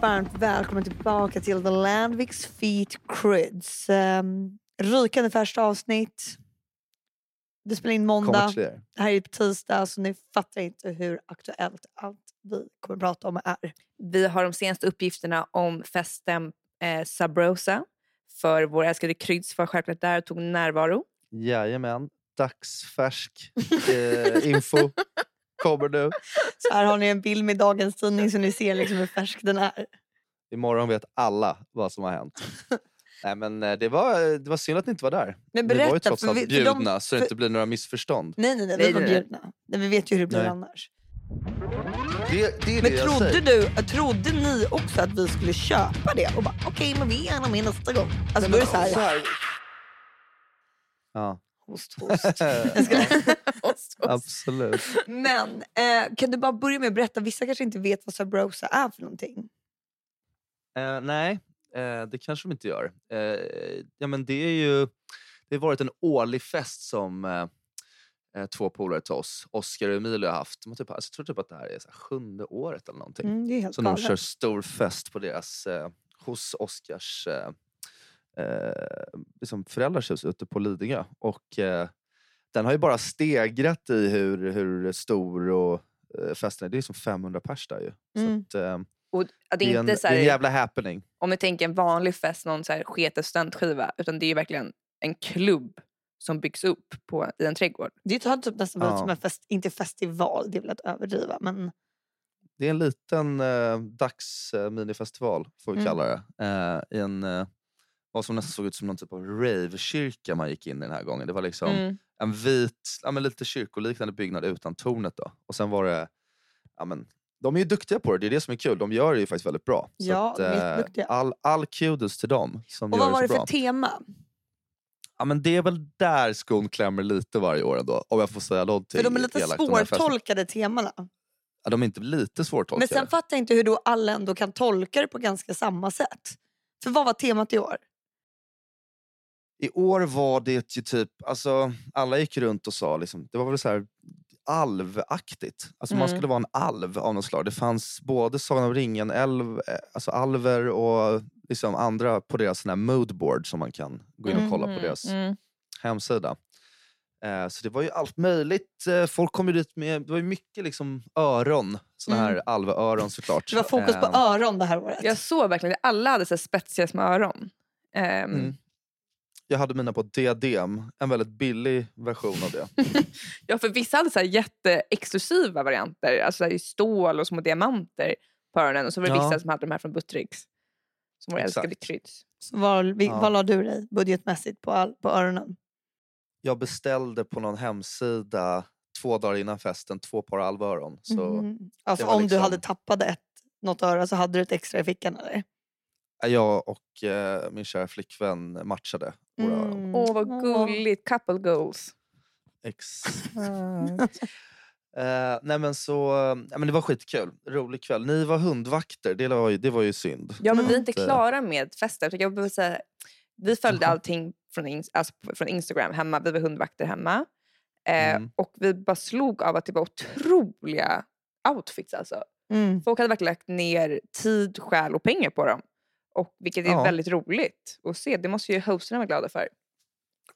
Varmt välkomna tillbaka till The Landviks Feet Crids. Um, rykande färskt avsnitt. Det spelar in måndag. Er. Det här är på tisdag så ni fattar inte hur aktuellt allt vi kommer att prata om är. Vi har de senaste uppgifterna om festen eh, Sabrosa. För vår älskade Kryds var självklart där och tog närvaro. Jajamän. Dagsfärsk eh, info kommer nu. Så här har ni en bild med dagens tidning så ni ser liksom hur färsk den är. Imorgon vet alla vad som har hänt. Nej, men eh, det, var, det var synd att ni inte var där. Men vi var ju berätta, trots för allt vi- för de- bjudna så det för- inte blir några missförstånd. Nej, nej, nej, vi Nej, var nej, nej. bjudna. Nej, vi vet ju hur det blir Nej. annars. Det, det är Men trodde, du, trodde ni också att vi skulle köpa det? Och bara, okej, men vi är gärna med nästa gång. Alltså då är det så här, Så här. Ja, host, host. Jag ska, absolut. men eh, kan du bara börja med att berätta, vissa kanske inte vet vad Sabrosa är för någonting. Eh, nej, eh, det kanske de inte gör. Eh, ja, men det, är ju, det har varit en årlig fest som eh, eh, två polare till oss, Oscar och Emilio, har haft. De har typ, alltså, jag tror typ att det här är så här, sjunde året eller någonting. Mm, det är helt Så de galet. kör stor fest på deras, hos Oscars eh, liksom föräldrars hus ute på Lidingö. Och, eh, den har ju bara stegrat i hur, hur stor och, eh, festen är. Det är som 500 pers där ju. Mm. Så att, eh, Och det det, är är en, inte så det är en jävla happening. om vi tänker en vanlig fest, någon så här sketet studentskiva. Utan det är ju verkligen en klubb som byggs upp på, i en trädgård. Det har typ nästan blivit Ja. som en fest, inte festival, det är väl att överdriva. Men Det är en liten eh, dags eh, minifestival, får vi Mm. kalla det. Eh, I en, eh, vad som nästan såg ut som någon typ av rave-kyrka man gick in i den här gången. Det var liksom Mm. en vit, ja, men lite kyrkoliknande byggnad utan tornet. Då. Och sen var det, ja, men, de är ju duktiga på det, det är det som är kul. De gör det ju faktiskt väldigt bra. Ja, är jätteduktiga. all, all kudos till dem som och vad var det det för bra. tema? Ja, men det är väl där skon klämmer lite varje år ändå, om jag får säga någonting För de är lite svårtolkade temana. Ja, de är inte lite svårtolkade. Men sen fattar jag inte hur då alla ändå kan tolka det på ganska samma sätt. För vad var temat i år? I år var det ju typ, alltså alla gick runt och sa, liksom, det var väl så här alvaktigt. Alltså man Mm. skulle vara en alv av något slag. Det fanns både Sagan om ringen, älv, eh, alltså alver och liksom andra på deras sån här moodboard som man kan gå in och kolla på Mhm, deras mm. hemsida. Eh, så det var ju allt möjligt. Eh, folk kom ju dit med, det var ju mycket liksom öron, såna här Mm. alvöron såklart. Det var fokus på Eh, öron det här året. Jag såg verkligen att alla hade så spetsiga små öron. Ehm, Mm. Jag hade mina på diadem, en väldigt billig version av det. Ja, för vissa hade så här jätteexklusiva varianter, alltså i stål och små diamanter på öronen. Och så var det Ja. vissa som hade de här från Buttricks. Som våra älskade kryds. Så var, vi, Ja. Vad la du dig budgetmässigt på, all, på öronen? jag beställde på någon hemsida två dagar innan festen två par alvöron. Så Mhm. Alltså om du liksom- hade tappat ett, något öra så hade du ett extra i fickan eller? Jag och eh, min kära flickvän matchade våra öron. Mm. Åh, vad gulligt. Couple goals. Exakt. Eh, nej men så, ja, men det var skitkul. Rolig kväll. Ni var hundvakter, det var ju, det var ju synd. Ja, men vi är inte klara med festen. Jag vill säga, vi följde allting från, ins- alltså, från Instagram hemma. Vi var hundvakter hemma. Eh, Mm. Och vi bara slog av att det var otroliga outfits. Alltså. Mm. Folk hade verkligen lagt ner tid, själ och pengar på dem. Och, vilket är Ja. väldigt roligt att se. Det måste ju hosterna vara glada för.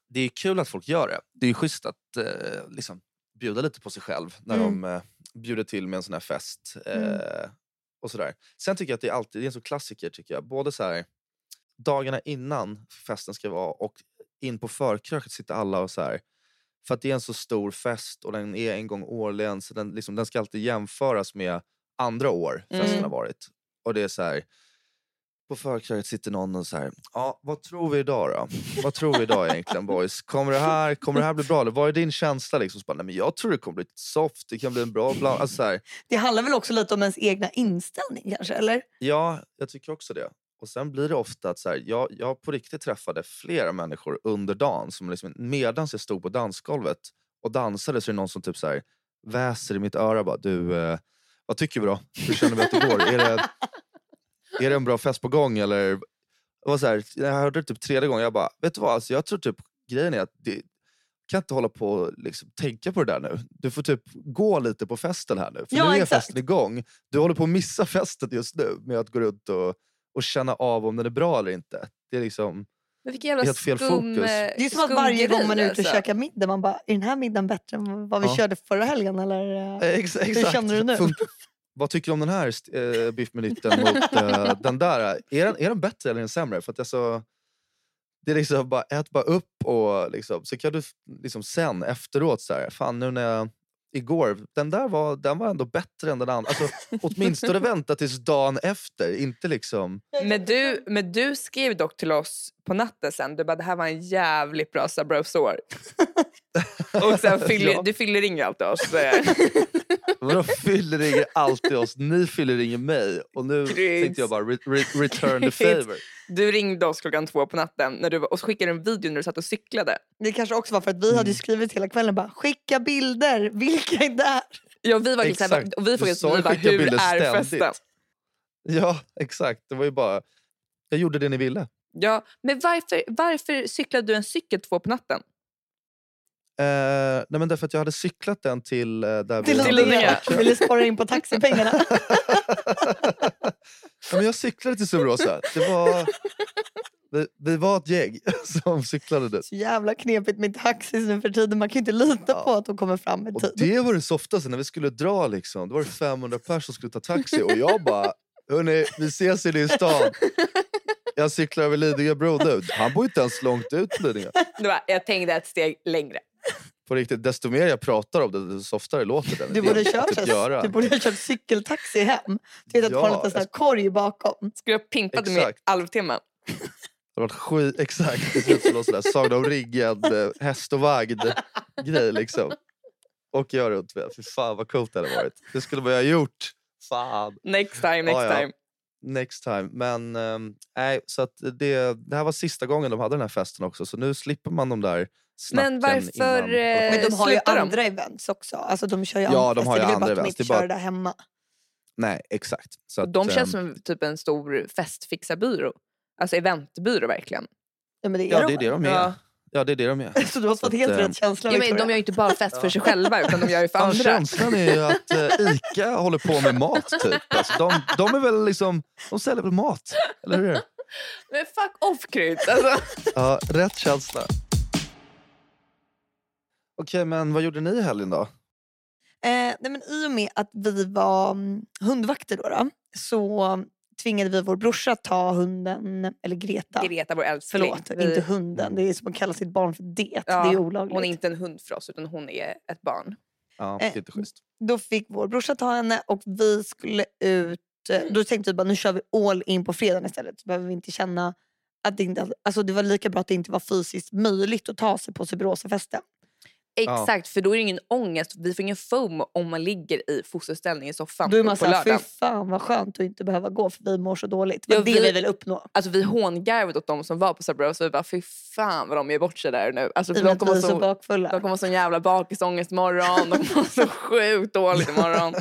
Det är kul att folk gör det. Det är schysst att eh, liksom, bjuda lite på sig själv när Mm. de eh, bjuder till med en sån här fest. Eh, Mm. och sådär. Sen tycker jag att det är alltid det är en sån klassiker. tycker jag. Både så här, dagarna innan festen ska vara och in på förkröket sitter alla och så här. För att det är en så stor fest och den är en gång årligen så den, liksom, den ska alltid jämföras med andra år festen Mm. har varit. Och det är så här. På förkröket sitter någon och så här, ja, vad tror vi idag då? Vad tror vi idag egentligen boys? Kommer det här, kommer det här bli bra? Eller vad är din känsla? Liksom? Så bara, Nej, men jag tror det kommer bli soft, det kan bli en bra bland... Alltså, så här, Det handlar väl också lite om ens egna inställning kanske, eller? Ja, jag tycker också det. Och sen blir det ofta att så här, jag, jag på riktigt träffade flera människor under dagen som liksom, medan jag stod på dansgolvet och dansade så är det någon som typ så här, väser i mitt öra bara, du, eh, vad tycker vi då? Hur känner vi att det går? Är det, är det en bra fest på gång eller? Jag, var så här, jag hörde det typ tredje gången, jag bara, vet du vad? Alltså, jag tror typ grejen är att det, kan inte hålla på och liksom tänka på det där nu. Du får typ gå lite på festen här nu. För Ja, nu är exakt. festen igång. Du håller på att missa festen just nu med att gå runt och, och känna av om den är bra eller inte. Det är liksom... Men vilken jävla Helt fel skum, fokus. eh, Det är som att varje gång man är ute och alltså. käkar middag, man bara, är den här middagen bättre än vad vi Ja. körde förra helgen? Eller? eh? Ex, exakt. känner du nu? Fun- vad tycker du om den här biff med nytten mot eh, den där? Är den, är den bättre eller är den sämre? För att alltså, det är liksom bara, ät bara upp och liksom, så kan du liksom sen efteråt så här, fan nu när jag igår, den där var, den var ändå bättre än den andra. Alltså, åtminstone vänta tills dagen efter, inte liksom... Men du, men du skrev dock till oss på natten sen, du bara det här var en jävligt bra Sabro-sår. Och sen fyller, Ja. du fyller ringer alltid oss. Vadå fyller ringer alltid oss? Ni fyller ringer mig. Och nu Chris. tänkte jag bara re, re, return the favor. Du ringde oss klockan två på natten när du, och så skickade en video när du satt och cyklade. Det kanske också var för att vi hade Mm. skrivit hela kvällen bara skicka bilder, vilka är där? Ja, vi var liksom, Exakt. och vi Du frågade sa vi bara, hur bilder är ständigt. festen? Ja, exakt. Det var ju bara... Jag gjorde det ni ville. Ja, men varför, varför cyklade du en cykel två på natten? Eh, nej men därför att jag hade cyklat den till uh, där Till vi. Lidingö. Lidingö. Ville spara in på taxipengarna. ja, men jag cyklade till Subrosa. Det var... Vi, vi var ett gäng som cyklade dit. Så jävla knepigt med taxis nu för tiden. Man kan ju inte lita Ja. på att de kommer fram i Och tid. det var det softaste när vi skulle dra. Liksom. Då var det 500 personer som skulle ta taxi och jag bara, hörni, vi ses i din stad. Jag cyklar över Lidingö bro nu. Han bor inte ens långt ut på Lidingö. Du jag tänkte ett steg längre. På riktigt, desto mer jag pratar om det, desto softare låter det. Du borde, är kört, du borde ha kört cykeltaxi hem. Du vet att Ja, en liten sån här korg bakom. Skulle ha pimpat med halvtimmen. Det har varit skit, exakt. Det ser ut som någon sån där Sagan om ringen, eh, häst och vagn grej liksom. Och jag runt med. Fy fan vad coolt det hade varit. Det skulle man ju ha gjort. Fan. Next time, next Ja, ja. time. Next time. Men nej, så att det, det här var sista gången de hade den här festen också. Så nu slipper man de där Men varför, innan. eh, Men de har ju de? andra events också. Alltså de kör ju Ja, andra de har ju fester. Det är andra bara att de events. inte Det bara- kör där hemma. Nej, exakt. Så att, De känns ehm, som typ en stor festfixarbyrå. Alltså eventbyrå verkligen. Ja, men det är Ja, de. det är det de är. Ja. Ja, det är det de är. Så du har fått helt rätt känsla. Ja, men de gör ju inte bara fest för sig själva utan de gör ju för Fan, andra. känslan är ju att eh, Ica håller på med mat typ. Alltså, de, de är väl liksom, de säljer väl mat? Eller hur? Men fuck off Kryds! Alltså. Ja, rätt känsla. Okej, men vad gjorde ni i helgen då? Eh, nej, men I och med att vi var mm, hundvakter då, då, så tvingade vi vår brorsa att ta hunden, eller Greta. Greta vår älskling. Förlåt, Vi- inte hunden. Det är som att kalla sitt barn för det. Ja, det är olagligt. Hon är inte en hund för oss utan hon är ett barn. Ja, det är Eh, inte schysst. Då fick vår brorsa ta henne och vi skulle ut. eh, Då tänkte vi bara nu kör vi all in på fredagen istället. Så behöver vi inte känna att det inte... Alltså det var lika bra att det inte var fysiskt möjligt att ta sig på Subirosafesten. Exakt, för då är det ingen ångest. Vi får ingen foam om man ligger i fosterställning i soffan Då är på man såhär, fy fan vad skönt att inte behöva gå för vi mår så dåligt. Det Ja, det vi- vi vill uppnå. Alltså vi hångarvade åt de som var på Sabro så vi bara fy fan vad de ger bort sig där nu. Alltså, för de kommer så så, bakfulla. de kommer så jävla bakisångest imorgon. De kommer så sjukt dåligt imorgon.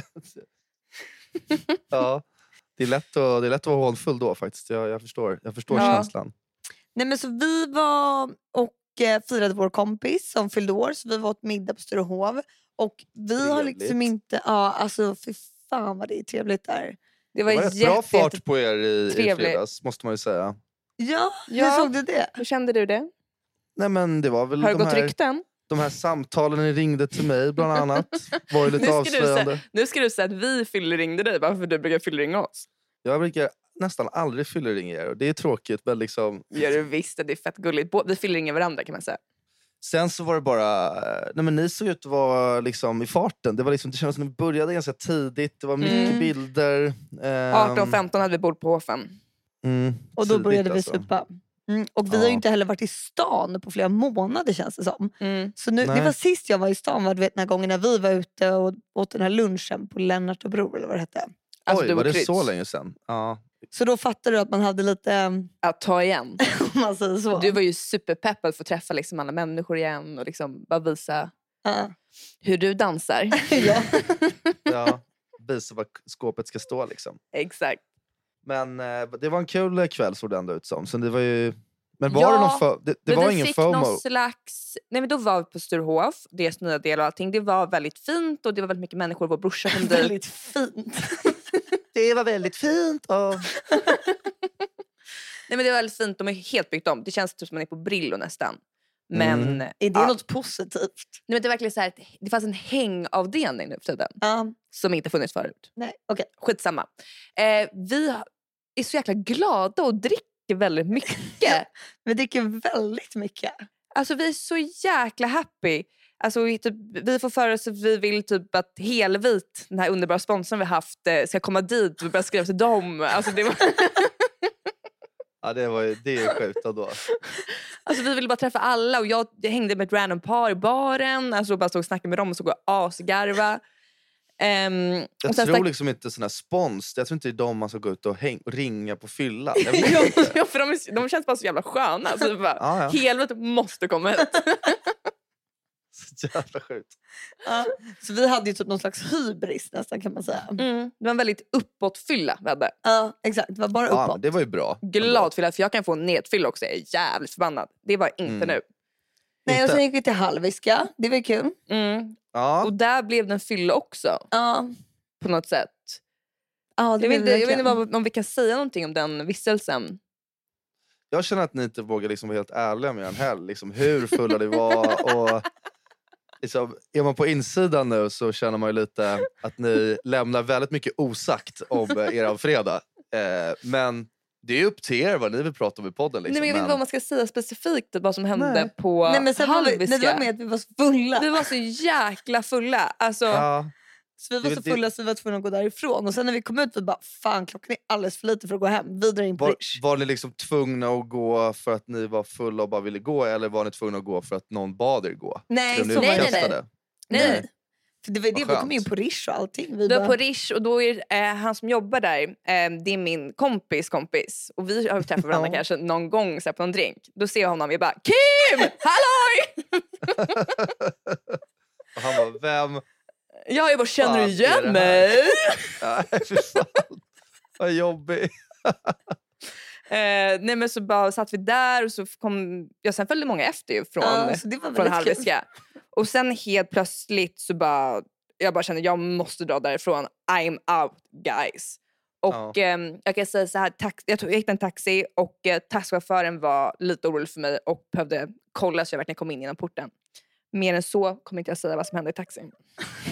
Ja, det är, lätt att, det är lätt att vara hånfull då faktiskt. Jag, jag förstår, jag förstår Ja. känslan. Nej, men så vi var och firade vår kompis som fyllde år. Så vi var åt middag på Sturehov. Och vi har liksom Trevligt. inte... Ja, alltså fy fan vad det är trevligt där. Det var, Det var rätt jätte, bra fart jätte- på er i, i trevligt. fredags måste man ju säga. Ja, Ja. hur såg du det? Hur kände du det? Nej men det var väl Har det de gått här, rykten? de här samtalen ni ringde till mig bland annat. var ju lite Nu ska, du säga, avslöjande. nu ska du säga att vi fyllringde dig bara för att du brukar fyllringa oss. Jag brukar nästan aldrig fylleringa er och det är tråkigt men liksom Gör du visst, det är fett gulligt. Vi fyllringar varandra kan man säga. Sen så var det bara, eh, nej men ni såg ut att vara liksom i farten. Det, var liksom, det kändes som att ni började ganska tidigt, det var mycket Mm. bilder. ehm, 18-15 hade vi bord på Hofen. mm, Och då tidigt började vi alltså. supa. Mm, och vi har Ja. ju inte heller varit i stan på flera månader känns det som. Mm. Så nu, det var sist jag var i stan, var, du vet, den här gången när vi var ute och åt den här lunchen på Lennart och Bror eller vad det hette. Alltså, Oj, du var det Kryds. så länge sedan? Ja. Så då fattade du att man hade lite, mm, Att ta igen. om man säger så. Du var ju superpeppad för att träffa liksom alla människor igen och liksom bara visa Ja. hur du dansar. ja. ja, visa var skåpet ska stå liksom. Exakt. Men eh, det var en kul kväll såg det ändå ut som. Så det var ju, Men var Ja, det någon fo- det, det var ingen fick FOMO? någon slags... Nej, men då var vi på Sturehof, deras nya del och allting. Det var väldigt fint och det var väldigt mycket människor. Vår brorsa kom dit. Väldigt fint. Det var väldigt fint. Och... Nej, men det var väldigt fint. De är helt byggt om. Det känns typ som man är på Brillo nästan. Men, Mm. Är det ja, något positivt? nej, men det, är verkligen så här, det fanns en hängavdelning nu för tiden Ja. som inte funnits förut. nej, okej. Skitsamma. Eh, vi är så jäkla glada och dricker väldigt mycket. Vi dricker väldigt mycket. Alltså vi är så jäkla happy. Alltså, vi, typ, vi får för oss att vi vill typ att Helvit, den här underbara sponsorn vi haft, eh, ska komma dit och börja skriva till dem. Alltså, det var, Ja, det, var ju, det är ju sjukt ändå. alltså, vi ville bara träffa alla och jag, jag hängde med ett random par i baren. Alltså, och bara stod och snackade med dem och såg asgarva. Um, Jag tror liksom inte sån här spons, jag tror inte det är de man ska gå ut och, häng, och ringa på fyllan. Jag ja, för de, de känns bara så jävla sköna. Så vi bara, Ja, ja. Helvete måste komma hit. Så jävla sjukt. Ja. Så vi hade ju typ någon slags hybris nästan kan man säga. Mm, det var en väldigt uppåtfylla vi hade. Ja, exakt. Det var bara Ja, uppåt. men det var ju bra. Glad fylla, för jag kan få en nedfylla också. Jag är jävligt förbannad. Det var inte Mm. nu. Nej, och sen gick vi till Halviska. Det var kul. Mm. Ja, Och där blev det en fylla också Ja, på något sätt. ja det Jag vet, inte, jag vet inte om vi kan säga någonting om den vistelsen. jag känner att ni inte vågar liksom vara helt ärliga med en helg. Liksom hur fulla ni var. Och, liksom, är man på insidan nu så känner man ju lite att ni lämnar väldigt mycket osagt om eh, er fredag. Eh, men det är upp till er vad ni vill prata om i podden. Liksom. Nej, men jag vet inte vad man ska säga specifikt vad som hände Nej. på Nej, men sen var vi, nej, det var med att vi var så fulla. Vi var så jäkla fulla. Alltså, ja, Så vi var så fulla så vi var tvungna att gå därifrån. Och sen när vi kom ut vi bara fan klockan är alldeles för lite för att gå hem. Vidare in på var, Rish. var ni liksom tvungna att gå för att ni var fulla och bara ville gå eller var ni tvungna att gå för att någon bad er gå? Nej, så nej, det nej, nej. nej. För det var det, vi kom in på Rish och allting. Vi Du var bara, på Rish och då är eh, han som jobbar där, eh, det är min kompis kompis. Och vi har ju träffat varandra kanske någon gång så här, på någon drink. Då ser jag honom och jag bara Kim! Halloj! Och han bara, vem? Ja, jag bara känner du igen mig? Nej fy fan. Vad jobbigt. Eh, nej men så bara satt vi där och så kom, ja, sen följde många efter ju från, ja, från. Halviska. Och sen helt plötsligt så bara, jag bara kände jag måste dra därifrån. I'm out guys. Och ehm, jag kan säga så här, tax, jag, tog, jag hittade en taxi och eh, taxichauffören var lite orolig för mig och behövde kolla så jag verkligen kom in genom porten. Mer än så kommer inte jag säga vad som hände i taxin.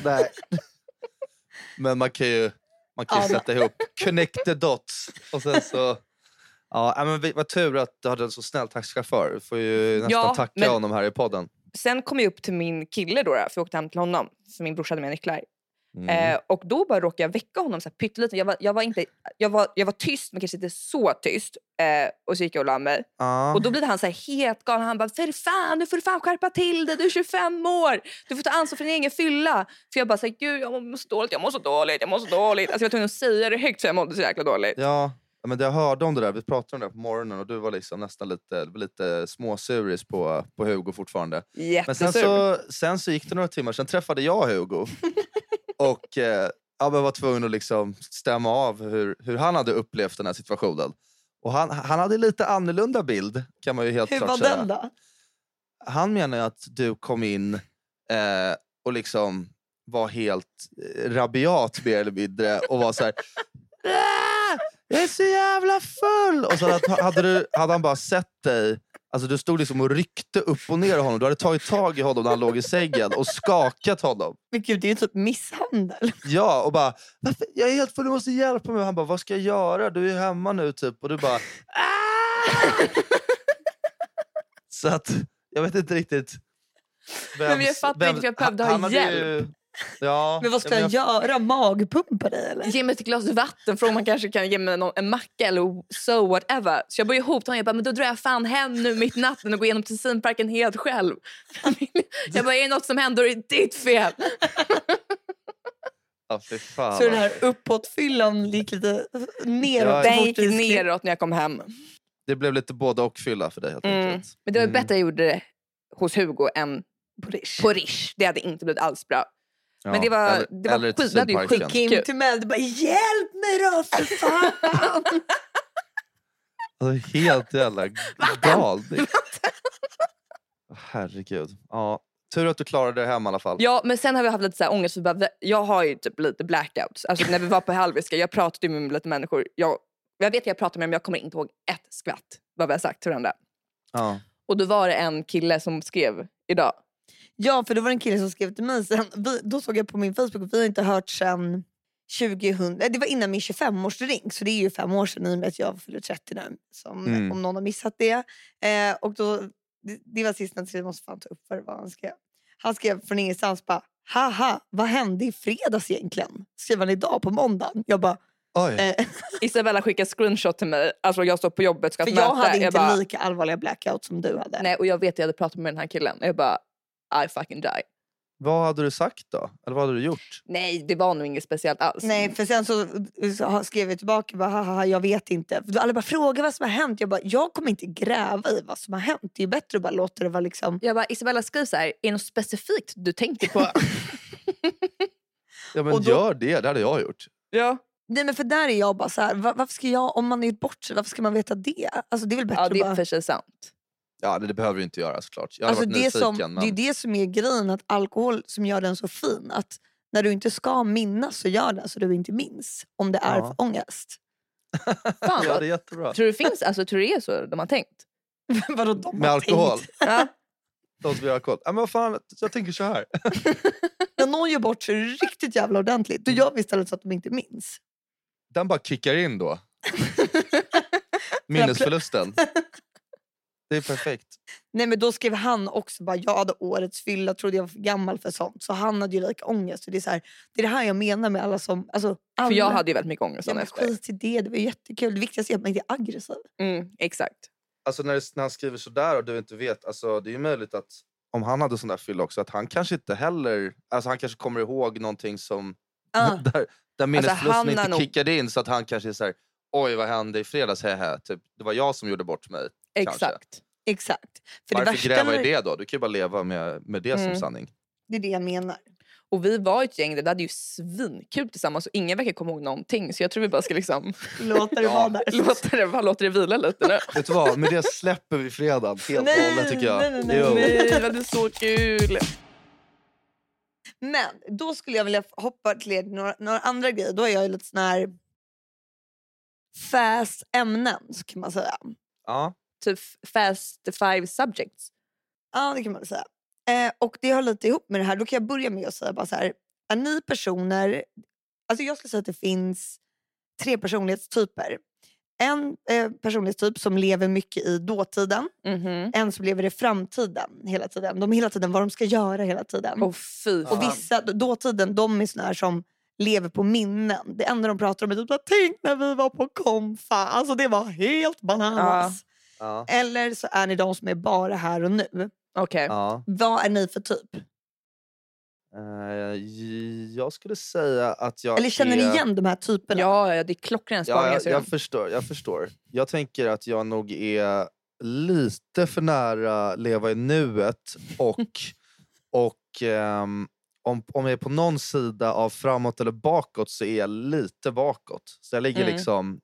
Nej. Men man kan ju, man kan ju sätta ihop, connect the dots. Och sen så, ja, men vi- vad tur att du hade en så snäll taxichaufför. Du får ju nästan Ja, tacka men- honom här i podden. Sen kom jag upp till min kille då, då för jag åkte hem till honom. För min brorsa hade med nycklar. Mm. Eh, och då bara råkade jag väcka honom så här pyttelite. Jag var, jag, var inte, jag, var, jag var tyst men kanske inte så tyst. Eh, och så gick jag och la mig. ja. Och då blev han så här helt galen. Han bara, för fan, nu får du fan skärpa till dig. Du är 25 år. Du får ta ansvar för din egen fylla. För jag bara, så här, gud jag mår så dåligt, jag mår så dåligt, jag mår så dåligt. Alltså jag var tvungen att säga det högt för jag mådde så jäkla dåligt. Ja, men jag hörde om det där. Vi pratade om det på morgonen och du var liksom nästan lite, lite småsuris på, på Hugo fortfarande. Men sen Jättesur. så, sen så gick det några timmar, sen träffade jag Hugo. och eh, jag var tvungen att liksom stämma av hur, hur han hade upplevt den här situationen. Och han, han hade lite annorlunda bild kan man ju helt Hur klart var säga. den då? Han menar att du kom in eh, och liksom var helt eh, rabiat mer eller mindre och var så här. "Ah, Jag är så jävla full! Och så hade, du, hade han bara sett dig Alltså du stod liksom och ryckte upp och ner honom. Du hade tagit tag i honom när han låg i sängen och skakat honom. Men gud, det är ju typ misshandel. Ja, och bara Varför? “Jag är helt full, du måste hjälpa mig”. Och han bara “Vad ska jag göra? Du är hemma nu” typ. Och du bara “Ah!” Så att jag vet inte riktigt. Men jag fattar inte, jag behövde ha han hade hjälp. Ju, ja, Men vad ska ja, jag göra? Magpumpa dig eller? Ge mig ett glas vatten, om man kanske kan ge mig någon, en macka eller so whatever. Så jag började ihop honom. Jag bara, men då drar jag fan hem nu mitt natten och går igenom Tessinparken helt själv. jag bara, är det något som händer är det ditt fel. Ja, fy fan. Så den här uppåtfyllan gick lite neråt. Ja, Den gick neråt när jag kom hem. Det blev lite både och fylla för dig helt Mm. enkelt. Men det var Mm. bättre jag gjorde det hos Hugo än På Rish. på Rish. Det hade inte blivit alls bra. Ja, Men det var, eller- det var eller skit, det hade ju Tessinparken. skitkul. Kim till mig du bara “Hjälp mig då för fan!” Alltså, helt jävla galning. Herregud. Ja. Tur att du klarade det hem i alla fall. Ja, men sen har vi haft lite så här ångest. För bara, jag har ju typ lite blackouts. Alltså, när vi var på Hallwylska, jag pratade med lite människor. Jag, jag vet att jag pratade med dem, men jag kommer inte ihåg ett skvatt vad vi har sagt till varandra. Ja. Och då var det en kille som skrev idag. Ja, för det var en kille som skrev till mig. Sen, vi, då såg jag på min Facebook och vi har inte hört sen 2000. Det var innan min 25-årsring, så det är ju fem år sedan i och med att jag fyller 30 nu. Som, Mm. Om någon har missat det. Eh, och då, det, det var sist han skrev, jag måste fan ta upp vad det var han skrev. Han skrev från ingenstans bara, haha, vad hände i fredags egentligen? Skrev han idag på måndagen. Jag bara, Oj. eh, Isabella skickade screenshot till mig. Alltså jag står på jobbet ska för ett jag hade inte bara, lika allvarliga blackout som du hade. Nej, och jag vet att jag hade pratat med den här killen. Jag bara, I fucking die. Vad hade du sagt då? Eller vad hade du gjort? Nej, det var nog inget speciellt alls. Nej, för sen så, så skrev jag tillbaka, bara, haha, jag vet inte. För alla bara frågar vad som har hänt. Jag bara, jag kommer inte gräva i vad som har hänt. Det är bättre att bara låta det vara liksom... Jag bara, Isabella skriv så här, är det något specifikt du tänker på? Ja men Och då- gör det, det hade jag gjort. ja. Nej men för där är jag bara så här, va- varför ska jag, om man gjort bort sig, varför ska man veta det? Alltså det är väl bättre ja, det är att bara... för sig sant. Ja det, det behöver du inte göra såklart. Jag Alltså det, nyfiken. som, men... det är det som är grejen, att alkohol som gör den så fin. Att när du inte ska minnas så gör den så du inte minns. Om det är Ja. för ångest. Fan, ja, det är jättebra. Tror du finns, alltså, tror du det är så de har tänkt? Vadå de Med har alkohol? Tänkt. Ja. De som gör alkohol. Ja, men vad fan, jag tänker så här. När någon gör bort sig riktigt jävla ordentligt, då gör vi istället så att de inte minns. Den bara kickar in då. Minnesförlusten. Det är perfekt. Nej men då skrev han också bara jag hade årets fylla, trodde jag var för gammal för sånt. Så han hade ju lika ångest. Det, är så här, det är det här jag menar med alla som... Alltså, alla, För jag hade ju väldigt mycket ångest ja, men efter. skit i det, det var jättekul. Det viktigaste är att man inte är aggressiv. Mm, exakt. Alltså när, det, när han skriver sådär och du inte vet, alltså, det är ju möjligt att om han hade sån där fylla också, att han kanske inte heller, alltså han kanske kommer ihåg någonting som, Ah. där, där minnesförlusten han har inte nog- kickade in så att han kanske är såhär, oj vad hände i fredags, hehe, typ, det var jag som gjorde bort mig. Kanske. Exakt. Exakt. För det, Varför värsta gräva i det då? Du kan ju bara leva med, med det Mm. som sanning. det är det jag menar. Och vi var ett gäng där, vi hade ju svinkul tillsammans och ingen verkar komma ihåg någonting. Så jag tror vi bara ska liksom Låta det Ja. vara där. låta, det, bara låta det vila lite nu. Vet du vad, med det släpper vi fredagen helt och hållet tycker jag. nej, nej, nej, Jo. Nej, det var så kul. Men då skulle jag vilja hoppa till några, några andra grejer. Då är jag ju lite sån här fast ämnen så kan man säga. Ja. Typ fast five subjects. Ja, det kan man säga. Eh, och det har lite ihop med det här. Då kan jag börja med att säga bara så här. Är ni personer... Alltså jag skulle säga att det finns tre personlighetstyper. En eh, personlighetstyp som lever mycket i dåtiden. Mhm. En som lever i framtiden hela tiden. De är hela tiden vad de ska göra hela tiden. Och fy och vissa, dåtiden, de är såna här som lever på minnen. Det enda de pratar om är typ tänk när vi var på konfa. Alltså det var helt bananas. Ja. Eller så är ni de som är bara här och nu. Okej. Ja. Vad är ni för typ? Eh, jag skulle säga att jag Eller känner ni är... igen de här typerna? Ja, ja, det är klockren Ja, spaning. jag, jag jag förstår, jag förstår. Jag tänker att jag nog är lite för nära leva i nuet och, och ehm, om, om jag är på någon sida av framåt eller bakåt så är jag lite bakåt. Så jag ligger Mm. liksom,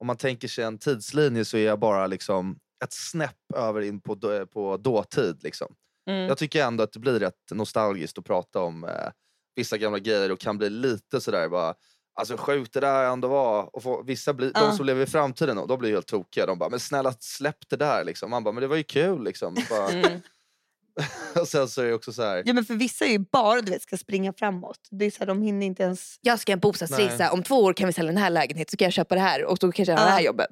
om man tänker sig en tidslinje så är jag bara liksom ett snäpp över in på, då- på dåtid. Liksom. mm. Jag tycker ändå att det blir rätt nostalgiskt att prata om eh, vissa gamla grejer och kan bli lite sådär bara Alltså sjukt det där ändå var. Och få, vissa blir, Ja. De som lever i framtiden de blir helt tokiga. De bara, men snälla släpp det där. Liksom. Man bara, men det var ju kul. Liksom. Bara, Mm. och sen så är det också så här. Ja, men för vissa är ju bara du vet, ska springa framåt. Det är så här, de hinner inte ens... Jag ska en bostadsresa. Om två år kan vi sälja den här lägenheten så kan jag köpa det här och då kanske jag har det här Ja. jobbet.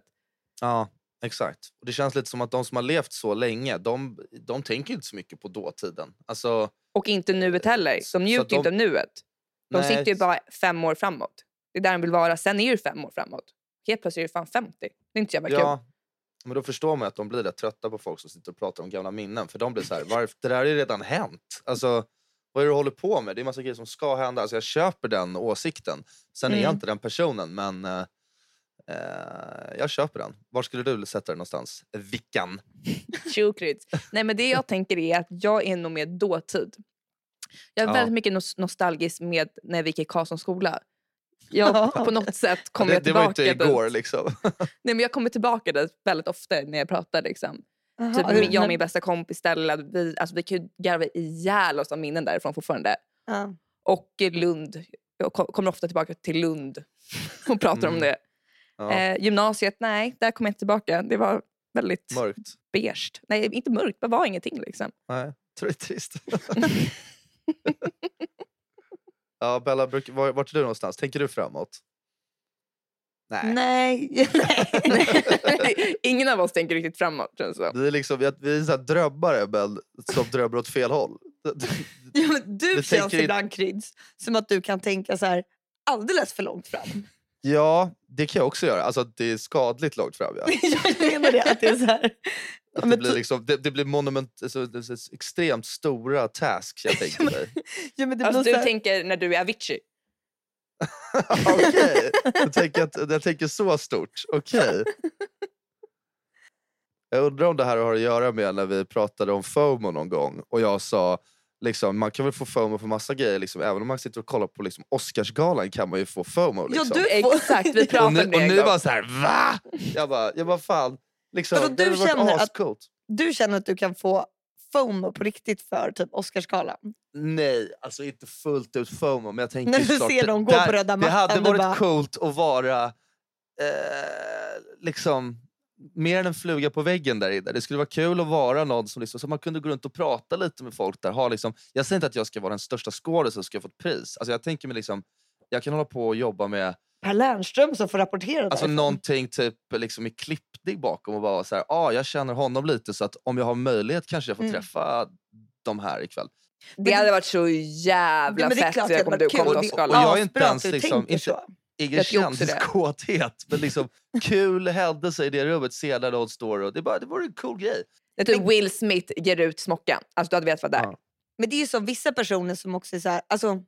Ja, exakt. Och det känns lite som att de som har levt så länge, de, de tänker inte så mycket på dåtiden. Alltså, Och inte nuet heller. De njuter de- inte av nuet. De nej, sitter ju bara fem år framåt. Det är där de vill vara. Sen är det fem år framåt. Helt plötsligt är det fan 50. Det är inte så jävla kul. Men då förstår man att de blir rätt trötta på folk som sitter och pratar om gamla minnen. För de blir så här, varför, det där är redan hänt. Alltså, vad är det du håller på med? Det är massa grejer som ska hända. Alltså, jag köper den åsikten. Sen är jag Mm. inte den personen, men eh, eh, jag köper den. Var skulle du sätta den någonstans? Vickan? Nej men det jag tänker är att jag är nog mer dåtid. Jag är Ja. väldigt mycket nos- nostalgisk med när vi gick i Karlssons skola. Jag på något sätt kommer det, jag det var tillbaka inte igår dit. liksom. Nej, men jag kommer tillbaka dit väldigt ofta när jag pratar. Liksom. Typ, hur- jag och min bästa kompis Stella, vi, alltså, vi kan ju garva ihjäl oss av minnen därifrån fortfarande. ja. Och Lund. Jag ko- kommer ofta tillbaka till Lund och pratar om Mm. det. Ja, Eh, gymnasiet, nej, där kom jag inte tillbaka. Det var väldigt mörkt. beige. Nej, inte mörkt, det var ingenting. Liksom. Nej, det är trist. ja, Bella, var, vart är du någonstans? Tänker du framåt? Nej. Nej. Nej. Ingen av oss tänker riktigt framåt. Känns det. Vi är, liksom, vi är, vi är så drömmare men som drömmer åt fel håll. Ja, men du Du känns ibland Kryds som att du kan tänka så här alldeles för långt fram. Ja, det kan jag också göra. Alltså det är skadligt långt fram. Ja. jag menar det. Att det är så här. Att det, blir liksom, det, det blir monument, alltså, det är extremt stora tasks jag tänker mig. Ja, men det Alltså, du här, tänker när du är Avicii. Okej, jag, tänker att- jag tänker så stort. Okej. Jag undrar om det här har att göra med när vi pratade om FOMO någon gång och jag sa liksom, man kan väl få FOMO på massa grejer, liksom, även om man sitter och kollar på liksom, Oscarsgalan kan man ju få FOMO. Liksom. Ja, du får- Exakt, vi och pratade och en ni gång. var så här, va? Jag bara, jag bara fan. Liksom, Vadå, det du känner att- du känner att du kan få FOMO på riktigt för typ Oscarsgalan? Nej, alltså inte fullt ut FOMO. Men jag tänker När du såklart, ser dem gå där- på röda Det hade mattan, varit bara- coolt att vara eh, liksom mer än en fluga på väggen där inne. Det skulle vara kul att vara någon som liksom, så man kunde gå runt och prata lite med folk där. Ha liksom, jag säger inte att jag ska vara den största skådisen som ska få ett pris. Alltså jag tänker mig liksom, jag kan hålla på och jobba med Per Lernström som får rapportera alltså därifrån. någonting typ liksom i klippning bakom och bara så här, ah, jag känner honom lite så att om jag har möjlighet kanske jag får Mm. träffa de här ikväll. Det hade varit så jävla Ja, men det är fett klart det hade om varit du kul. kom Och det- och jag är inte ens liksom- inte-. Ingen det. kändiskåthet, men liksom kul händelse i det rummet. Se när någon står och det, är bara, det vore en cool grej. Det är typ Will Smith ger ut smockan. Alltså du hade vetat vara där. Ja. Men det är ju så vissa personer som också är så här, alltså,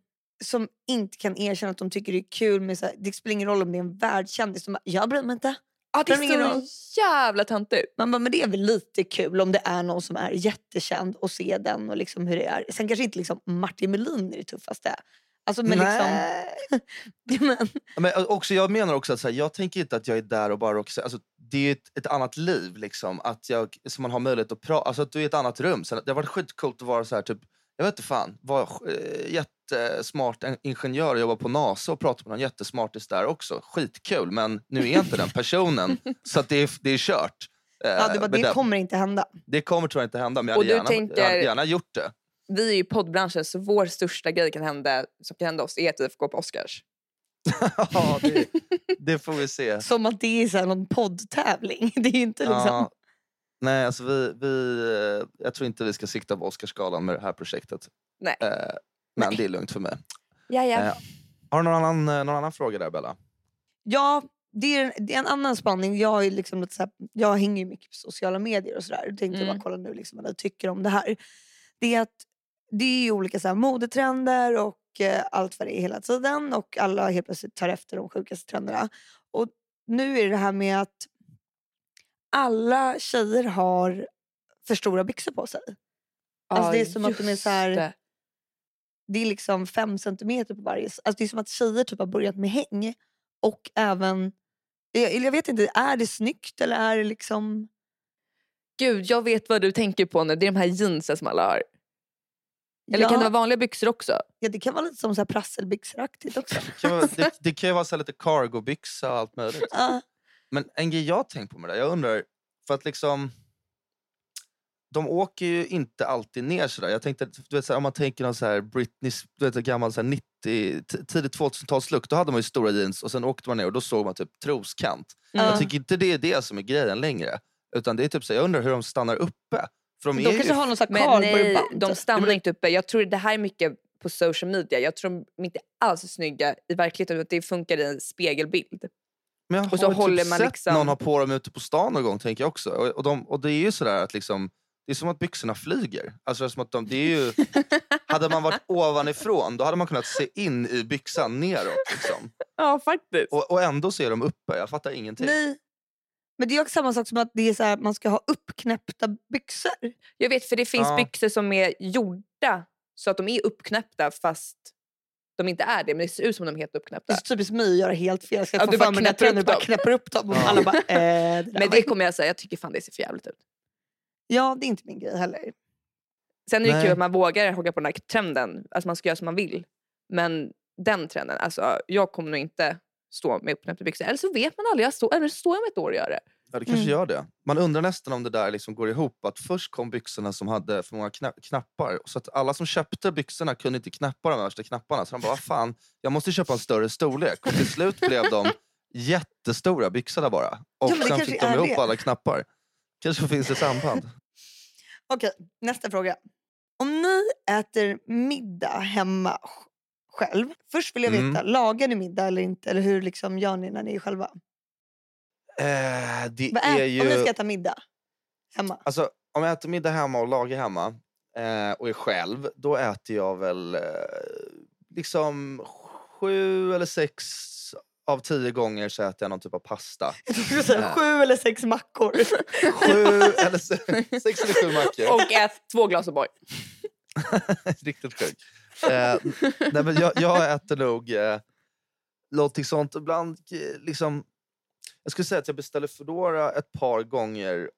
som inte kan erkänna att de tycker det är kul med så här, det spelar ingen roll om det är en världskändis. De bara, jag bryr mig inte. Ja, det är roll. så jävla töntigt. Man bara, men det är väl lite kul om det är någon som är jättekänd och se den och liksom hur det är. Sen kanske inte liksom Martin Melin är det tuffaste. Alltså, men liksom, Ja, men, Men också, jag menar också att så här, jag tänker inte att jag är där och bara rockar. Alltså, det är ett, ett annat liv liksom. Att jag, så man har möjlighet att prata. Alltså att du är i ett annat rum. Så det har varit skitcoolt att vara så här typ. Jag vet inte fan. Vara eh, jättesmart en- ingenjör och jobba på NASA och prata med någon jättesmartis där också. Skitkul. Men nu är jag inte den personen. så det är, det är kört. Eh, ja, det, bara, med det den. kommer inte hända. det kommer jag inte hända. Men jag hade, gärna, jag tänker- hade gärna gjort det. Vi är ju i poddbranschen så vår största grej kan hända, som kan hända oss är att vi får gå på Oscars. ja, det, det får vi se. Som att det är så här någon poddtävling. Det är inte liksom... Ja. Nej, alltså vi, vi, eh, jag tror inte vi ska sikta på Oscarsgalan med det här projektet. Nej. Eh, men Nej. det är lugnt för mig. Ja, ja. Eh, Har du någon annan, eh, någon annan fråga där Bella? Ja, det är, det är en annan spaning. Jag, är liksom lite så här, jag hänger ju mycket på sociala medier och sådär. Jag tänkte Mm. bara kolla nu liksom vad ni tycker om det här. Det är att det är ju olika så här modetrender och eh, allt vad det är hela tiden. Och alla helt plötsligt tar efter de sjukaste trenderna. Och nu är det det här med att alla tjejer har för stora byxor på sig. Alltså, det är som att de är så här- det. Är liksom fem centimeter på varje. Alltså det är som att tjejer typ har börjat med häng. Och även... Jag, jag vet inte, är det snyggt eller är det liksom... Gud, jag vet vad du tänker på nu. Det är de här jeansen som alla har. Eller ja, kan det vara vanliga byxor också? ja, det kan vara lite som så här prasselbyxoraktigt också. Det kan vara, det, det kan ju vara så här lite cargobyxa och allt möjligt. Men en grej jag har tänkt på med det, jag undrar, för att liksom de åker ju inte alltid ner sådär. Jag tänkte, du vet, så här, om man tänker någon så här Britney, du vet, gammal så här 90, t- tidigt 2000-talslook, då hade man ju stora jeans och sen åkte man ner och då såg man typ troskant. Ja. Jag tycker inte det är det som är grejen längre. Utan det är typ så, jag undrar hur de stannar uppe. För de, De kanske ju, har någon sån här nej, cardboardband. de stannar men- inte uppe. Jag tror det här är mycket på social media. Jag tror de inte alls är snygga i verkligheten. utan Det funkar i en spegelbild. men jag och så har håller typ man sett liksom- någon ha på dem ute på stan någon gång tänker jag också. Och, och, de, och det är ju sådär att liksom, det är som att byxorna flyger. Alltså som att de, det är ju, hade man varit ovanifrån då hade man kunnat se in i byxan neråt. Liksom. Ja, faktiskt. Och, och ändå ser de uppe, jag fattar ingenting. Nej. Men det är också samma sak som att det är så här, man ska ha uppknäppta byxor. Jag vet, för det finns Ja. byxor som är gjorda så att de är uppknäppta fast de inte är det men det ser ut som de är helt Det uppknäppta. är så typiskt mig att göra helt fel. Ska Ja, få du bara knäpper jag upp bara dem. knäpper upp dem. Ja. alla bara, eh, det Men det kommer jag säga, jag tycker fan det ser för jävligt ut. Ja, det är inte min grej heller. Sen är det Nej. kul att man vågar hugga på den här trenden, alltså man ska göra som man vill. Men den trenden, alltså jag kommer nog inte stå med uppknäppta byxor. Eller så vet man aldrig, jag står, eller så står jag om ett år och gör det. Ja, det kanske Mm. gör det. Man undrar nästan om det där liksom går ihop. Att Först kom byxorna som hade för många kna- knappar. Så att alla som köpte byxorna kunde inte knappa de värsta knapparna. Så de bara, vad fan, jag måste köpa en större storlek. Och till slut blev de jättestora byxorna bara. Och Ja, sen fick de ihop det. alla knappar. Kanske finns ett samband. Okej, nästa fråga. Om ni äter middag hemma sj- själv. Först vill jag veta, Mm. lagar ni middag eller inte? Eller hur liksom gör ni när ni är själva? Eh, det Vad är ät, ju... Om ni ska äta middag hemma. Alltså, om jag äter middag hemma och lagar hemma eh, och är själv, då äter jag väl eh, liksom sju eller sex av tio gånger så äter jag någon typ av pasta. Jag du Nej. sju eller sex mackor. Sju eller se, sex eller sju mackor. Och ät två glas O'boy. Riktigt sjukt. Eh, nej, men jag, jag äter nog eh, någonting sånt. Ibland liksom... Jag skulle säga att jag beställer Foodora ett par gånger.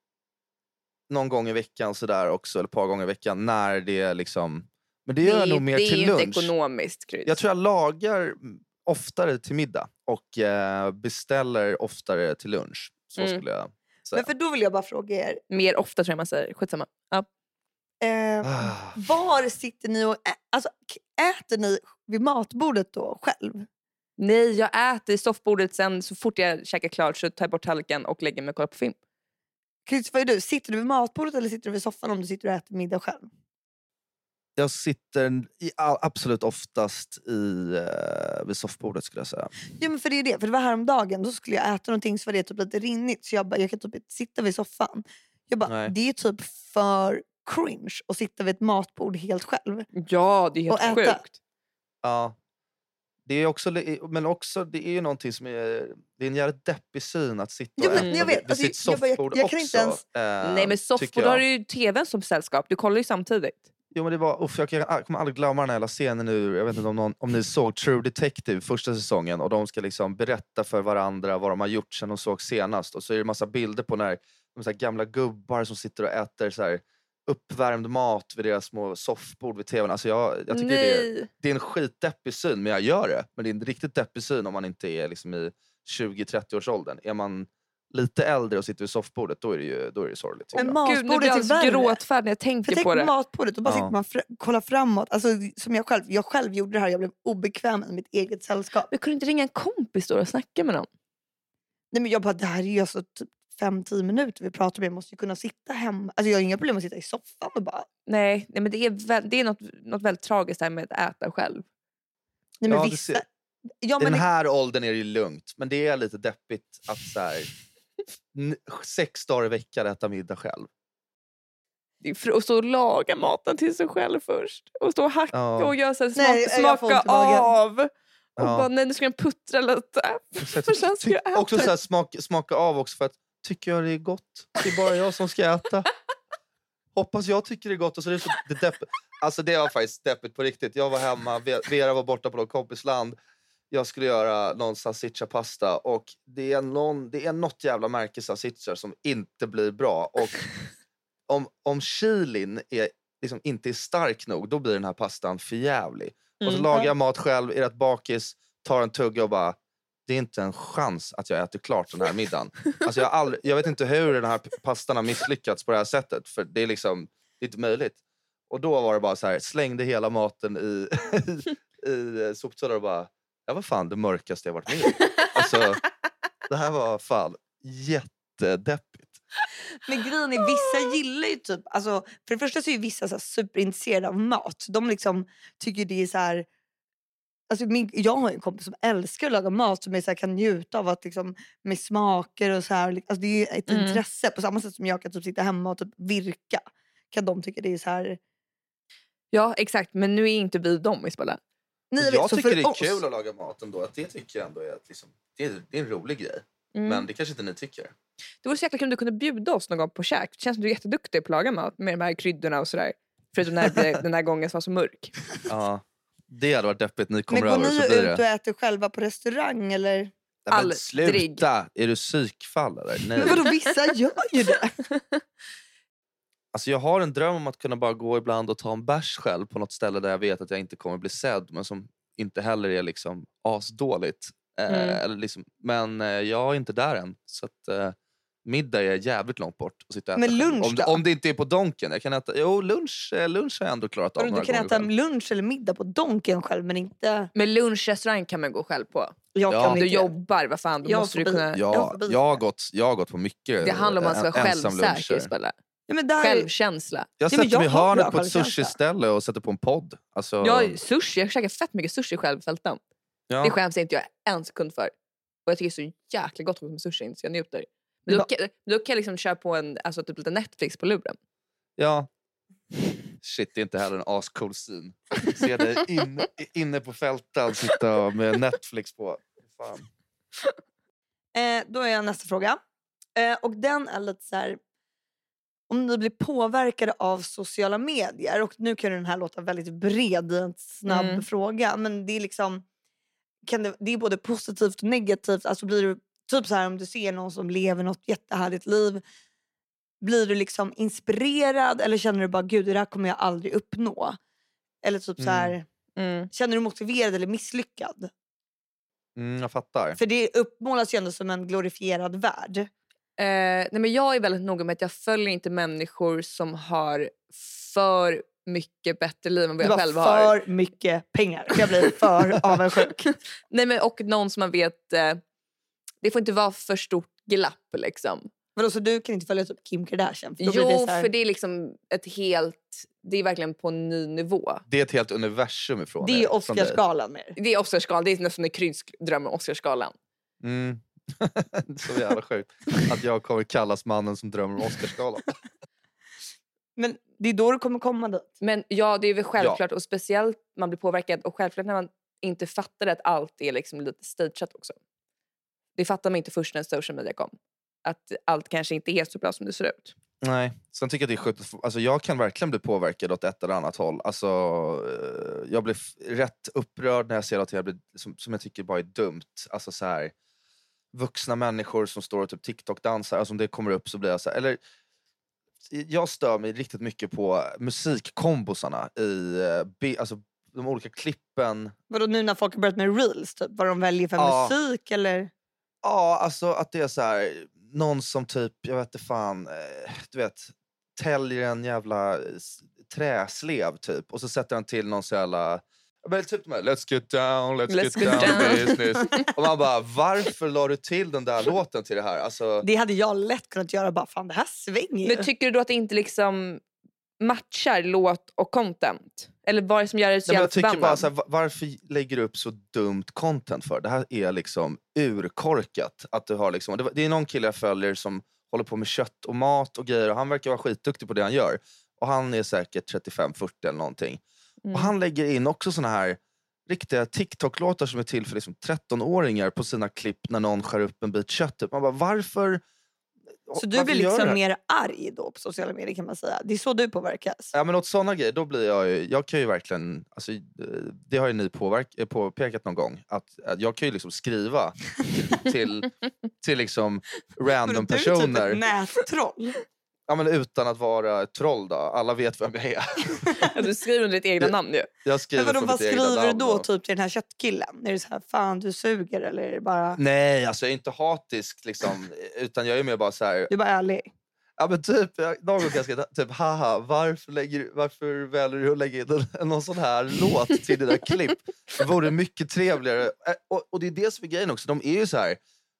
Någon gång i veckan sådär också. Eller ett par gånger i veckan när det är liksom... Men det gör jag nog mer det är till ju inte lunch. ekonomiskt krydd. Jag tror jag lagar oftare till middag och eh, beställer oftare till lunch. Så Mm. skulle jag säga. Men för då vill jag bara fråga er. Mer ofta tror jag man säger. Skitsamma. Ja. Eh, Ah. var sitter ni och ä- alltså, k- äter ni vid matbordet då själv? Nej, jag äter i soffbordet sen så fort jag käkar klart så tar jag bort tallriken och lägger mig och kollar på film. Chris, vad är du? Sitter du vid matbordet eller sitter du vid soffan om du sitter och äter middag själv? Jag sitter i, absolut oftast i, eh, vid soffbordet skulle jag säga. Ja men för det är det. För det var häromdagen, då skulle jag äta någonting så var det typ lite rinnigt så jag bara, jag kan typ inte sitta vid soffan. Jag bara, Nej. det är typ för cringe att sitta vid ett matbord helt själv. Ja, det är Och helt äta. sjukt. Ja. Det är också, men också det är ju någonting som är, det är en jävligt deppig syn att sitta Ja, och men äta jag vid, vet. vid Alltså, sitt jag bara- jag- soffbord jag kan också. inte ens- eh, Nej men soffbord jag. har du ju tvn som sällskap. Du kollar ju samtidigt. Jo men det var, uff, jag, kan, jag kommer aldrig glömma den här hela scenen nu. Jag vet inte om, någon, om ni såg True Detective första säsongen och de ska liksom berätta för varandra vad de har gjort sen de såg senast. Och så är det massa bilder på när de så gamla gubbar som sitter och äter så här uppvärmd mat vid deras små soffbord vid tvn. Alltså jag, jag tycker det, är- det är en skitdeppig syn, men jag gör det. Men det är en riktigt deppig syn om man inte är liksom i 20-30 års åldern. Är man lite äldre och sitter vid soffbordet, då är det ju då är det sorgligt. Men Gud, Matbordet blir jag är värre. gråtfärdig när jag För tänker tänk på det. matbordet, då bara Ja. sitter man fr- kollar framåt. Alltså, som jag själv, jag själv gjorde det här, jag blev obekväm i mitt eget sällskap. Men kunde inte ringa en kompis då och snacka med någon? Nej, men jag bara, det här är ju alltså typ 5-10 minuter vi pratar om. Jag måste ju kunna sitta hemma. Alltså, jag har inga problem att sitta i soffan och bara... Nej, nej men det är, väl, det är något, något väldigt tragiskt där med att äta själv. Nej, men Ja, vissa... ser- Ja, men den här åldern är det ju lugnt, men det är lite deppigt att så här, sex dagar i veckan äta middag själv. Att stå och laga maten till sig själv först. Och stå och hacka Ja. och göra så här, smak, Nej, jag smaka av. Och Ja. bara, nej nu ska den puttra lite. För sen ska jag äta. också så här, smak, smaka av också för att tycker jag det är gott? Det är bara jag som ska äta. Hoppas jag tycker det är gott. Och så är det, så, det, depp, alltså det var faktiskt deppigt på riktigt. Jag var hemma, Ve- Vera var borta på något kompisland. Jag skulle göra någon salsiccia-pasta och det är, någon, det är något jävla märke salsiccia som inte blir bra. Och om, om chilin är, liksom inte är stark nog, då blir den här pastan för jävlig. Och så Mm. lagar jag mat själv, är rätt bakis, tar en tugga och bara det är inte en chans att jag äter klart den här middagen. Alltså jag, aldrig, jag vet inte hur den här pastan har misslyckats på det här sättet. För det är liksom det är inte möjligt. Och då var det bara så här, slängde hela maten i, i, i soptunnan och bara, ja vad fan det mörkaste jag varit med. Alltså, det här var fan jättedeppigt. Men grejen är, vissa gillar ju typ... Alltså, för det första så är ju vissa så här superintresserade av mat. De liksom tycker det är så här... Alltså min, jag har ju en kompis som älskar att laga mat som är så här, kan njuta av att liksom, med smaker och så här. Alltså det är ju ett Mm. intresse på samma sätt som jag kan typ sitta hemma och typ virka. Kan de tycka det är så här... Ja exakt, men nu är inte vi dem Isabella. Nej, jag tycker det är oss- kul att laga mat ändå. Att det tycker jag ändå är, att liksom, det är, det är en rolig grej. Mm. Men det kanske inte ni tycker. Det vore så jäkla kul om du kunde bjuda oss någon gång på käk. Det känns som du är jätteduktig på att laga mat med de här kryddorna och sådär. Förutom när det blev den här gången som var så mörk. Ja. Det hade varit deppigt. Ni Men kommer går över ni så blir ut och det. äter själva på restaurang eller? Nej, men Aldrig. sluta! Är du psykfall eller? Nej. Men vadå vissa gör ju det. Alltså jag har en dröm om att kunna bara gå ibland och ta en bärs själv på något ställe där jag vet att jag inte kommer bli sedd men som inte heller är liksom asdåligt. Eh, Mm. eller liksom, men eh, jag är inte där än. Så att, eh, middag är jävligt långt bort. Att sitta och äta Men lunch om, då? om det inte är på Donken. Jag kan äta, jo, lunch, eh, lunch har jag ändå klarat av du kan äta själv. lunch eller middag på Donken själv men inte... Men lunchrestaurang kan man gå själv på. Jag Ja. du jobbar, vad fan, då Jag måste du kunna... Ja, jag, har gått, jag har gått på mycket Det handlar om att man ska vara självsäker. Ja, men där... Självkänsla. Jag Ja, sätter jag mig i har hörnet på ett sushi-ställe och sätter på en podd. Alltså, Jag, sushi, jag käkar fett mycket sushi själv på fälten. ja. Det skäms inte jag en sekund för. Och jag tycker det är så jäkla gott med sushi så jag njuter. Men då, kan, då kan jag liksom köra på en, alltså typ lite Netflix på luren. Ja. Shit, det är inte heller en ascool syn. Se dig in, inne på fälten sitta med Netflix på. Fan. Eh, då är jag nästa fråga. Eh, och den är lite så här. Om ni blir påverkade av sociala medier. Och nu kan den här låta väldigt bred i en snabb Mm. fråga. Men det är liksom. Kan det, det är både positivt och negativt. Alltså blir du typ så här om du ser någon som lever något jättehärligt liv. Blir du liksom inspirerad eller känner du bara gud det där kommer jag aldrig uppnå? Eller typ så Mm. här. Mm. Känner du motiverad eller misslyckad? Mm, jag fattar. För det uppmålas ju ändå som en glorifierad värld. Eh, nej men jag är väldigt noga med att jag följer inte människor som har för mycket bättre liv än vad jag har själv har. för mycket pengar. Jag blir för avundsjuk. Nej, men, och någon som man vet... Eh, det får inte vara för stort glapp. Liksom. Vadå, så du kan inte följa typ Kim Kardashian? För då blir Jo, det så här, för det är liksom ett helt... Det är verkligen på en ny nivå. Det är ett helt universum ifrån det är. Oscarsgalan mer. Det är Oscarsgalan. Det är nästan en Kryds dröm om Oscarsgalan. Mm. Så jävla sjukt. Att jag kommer kallas mannen som drömmer om Oscarsgalan. Men det är då du kommer komma dit. Men ja, det är väl självklart. Och speciellt man blir påverkad. Och självklart när man inte fattar att allt är liksom lite stageat också. Det fattar man inte först när social media kom. Att allt kanske inte är så bra som det ser ut. Nej. Sen tycker jag det är sjukt. Alltså jag kan verkligen bli påverkad åt ett eller annat håll. Alltså, eh, jag blir rätt upprörd när jag ser att jag blir, som, som jag tycker bara är dumt. Alltså så här, vuxna människor som står och typ TikTok-dansar. Alltså om det kommer upp så blir jag så här, eller jag stör mig riktigt mycket på musikkombosarna i eh, alltså, de olika klippen. Vadå nu när folk har börjat med reels? Typ, vad de väljer för Ja. musik eller? Ja, alltså att det är så här, någon som typ, jag vet inte fan, eh, du vet, täljer en jävla träslev typ och så sätter han till någon så jävla Men typ de här, let's get down, let's, Let's get, get down, down. business. Och man bara, varför la du till den där låten till det här? Alltså, Det hade jag lätt kunnat göra. Bara fan det här svänger ju. Men tycker du då att det inte liksom matchar låt och content? Eller vad är det som gör dig så Nej, jag tycker bara så här, va- varför lägger du upp så dumt content för? Det här är liksom urkorkat. Att du har liksom, det det är någon kille jag följer som håller på med kött och mat och grejer och han verkar vara skitduktig på det han gör. Och han är säkert 35-40 eller någonting. Mm. Och han lägger in också såna här riktiga TikTok-låtar som är till för liksom 13-åringar på sina klipp när någon skär upp en bit kött. Typ. Man bara, varför? så du blir liksom mer arg då på sociala medier kan man säga. Det är så du påverkas. Ja men åt sådana grejer, då blir jag ju, jag kan ju verkligen, alltså, eh, det har ju ni påverk, eh, påpekat någon gång, att, att jag kan ju liksom skriva till, till liksom random du är typ ett personer. Ja men utan att vara ett troll då, alla vet vem jag är. Ja, du skriver under ditt egna namn ju. Jag skriver Men vadå, vad mitt egna skriver du då och- typ till den här köttkillen? Är det så här, fan du suger eller är det bara... Nej, alltså jag är inte hatisk liksom, utan jag är mer bara så här. Du är bara ärlig. Ja men typ, någon gång skriva typ haha, varför, lägger, varför väljer du att lägga in någon sån här låt till dina klipp? Det vore mycket trevligare. Och, och det är det som är grejen också, de är ju så här,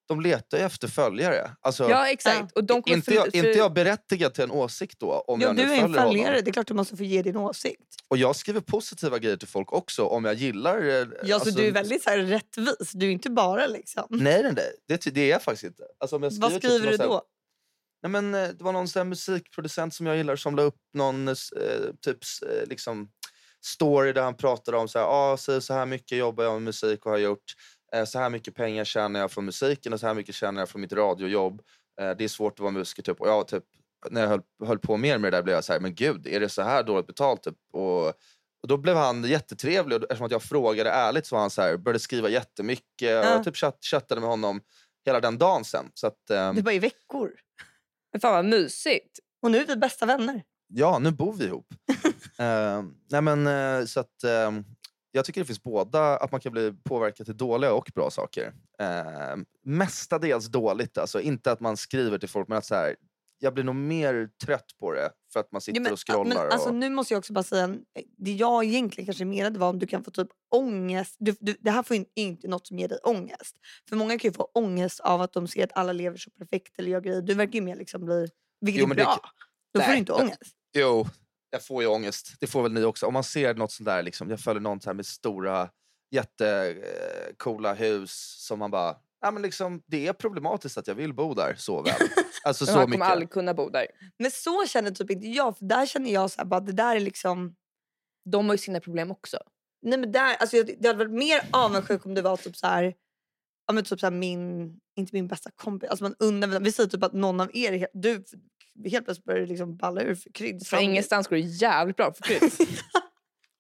de letar ju efter följare. Alltså, Ja exakt. Och de inte, jag, för- inte jag berättigad till en åsikt då? Om Ja, jag nu du är en följer honom. följare, det är klart du måste få ge din åsikt. Och jag skriver positiva grejer till folk också om jag gillar... eh, Ja, så alltså- du är väldigt så här, rättvis. Du är inte bara liksom... Nej, nej, nej. Det, det är jag faktiskt inte. Alltså, jag Vad typ skriver någon du så här- då? Nej, men, eh, det var någon här musikproducent som jag gillar som la upp någon eh, typ eh, liksom story där han pratade om så här, ah, så, så här mycket jobbar jag med musik och har gjort. Eh, så här mycket pengar tjänar jag från musiken och så här mycket tjänar jag från mitt radiojobb. Eh, det är svårt att vara musiker. Typ. Och jag, typ, när jag höll, höll på mer med det där blev jag så här, men gud, är det så här dåligt betalt? Typ? Och Och då blev han jättetrevlig och eftersom att jag frågade ärligt så var han så här, började skriva jättemycket Ja. och typ chatt, chattade med honom hela den dagen sen. Så att, ehm, Det var i veckor. Men fan vad mysigt. Och nu är vi bästa vänner. ja, nu bor vi ihop. Ehm, nej men, eh, så att, ehm, jag tycker det finns båda, att man kan bli påverkad till dåliga och bra saker. Uh, mestadels dåligt, alltså inte att man skriver till folk men att så här, jag blir nog mer trött på det för att man sitter Ja, men, och scrollar. men alltså, och, nu måste jag också bara säga, det jag egentligen kanske menade var om du kan få typ ångest. Du, du, det här får ju inte något som ger dig ångest. För många kan ju få ångest av att de ser att alla lever så perfekt eller gör grejer. Du verkar ju mer liksom bli, vilket Jo, är det bra. kan- Då får Nej, du inte det- ångest. Jo, jag får ju ångest. Det får väl ni också. Om man ser något sånt där, liksom, jag följer någon så här med stora jättecoola hus som man bara, ja, men liksom, det är problematiskt att jag vill bo där så väl. Alltså så han mycket. kommer aldrig kunna bo där. Men så känner typ inte jag. För där känner jag så här, bara, det där är liksom... De har ju sina problem också. Nej men där, alltså jag, det hade varit mer avundsjuk om det var typ så här, ja men typ så här min, inte min bästa kompis, alltså man undrar, vi säger typ att någon av er, du helt plötsligt börjar det liksom balla ur för krydd. Från ingenstans går det jävligt bra för krydd.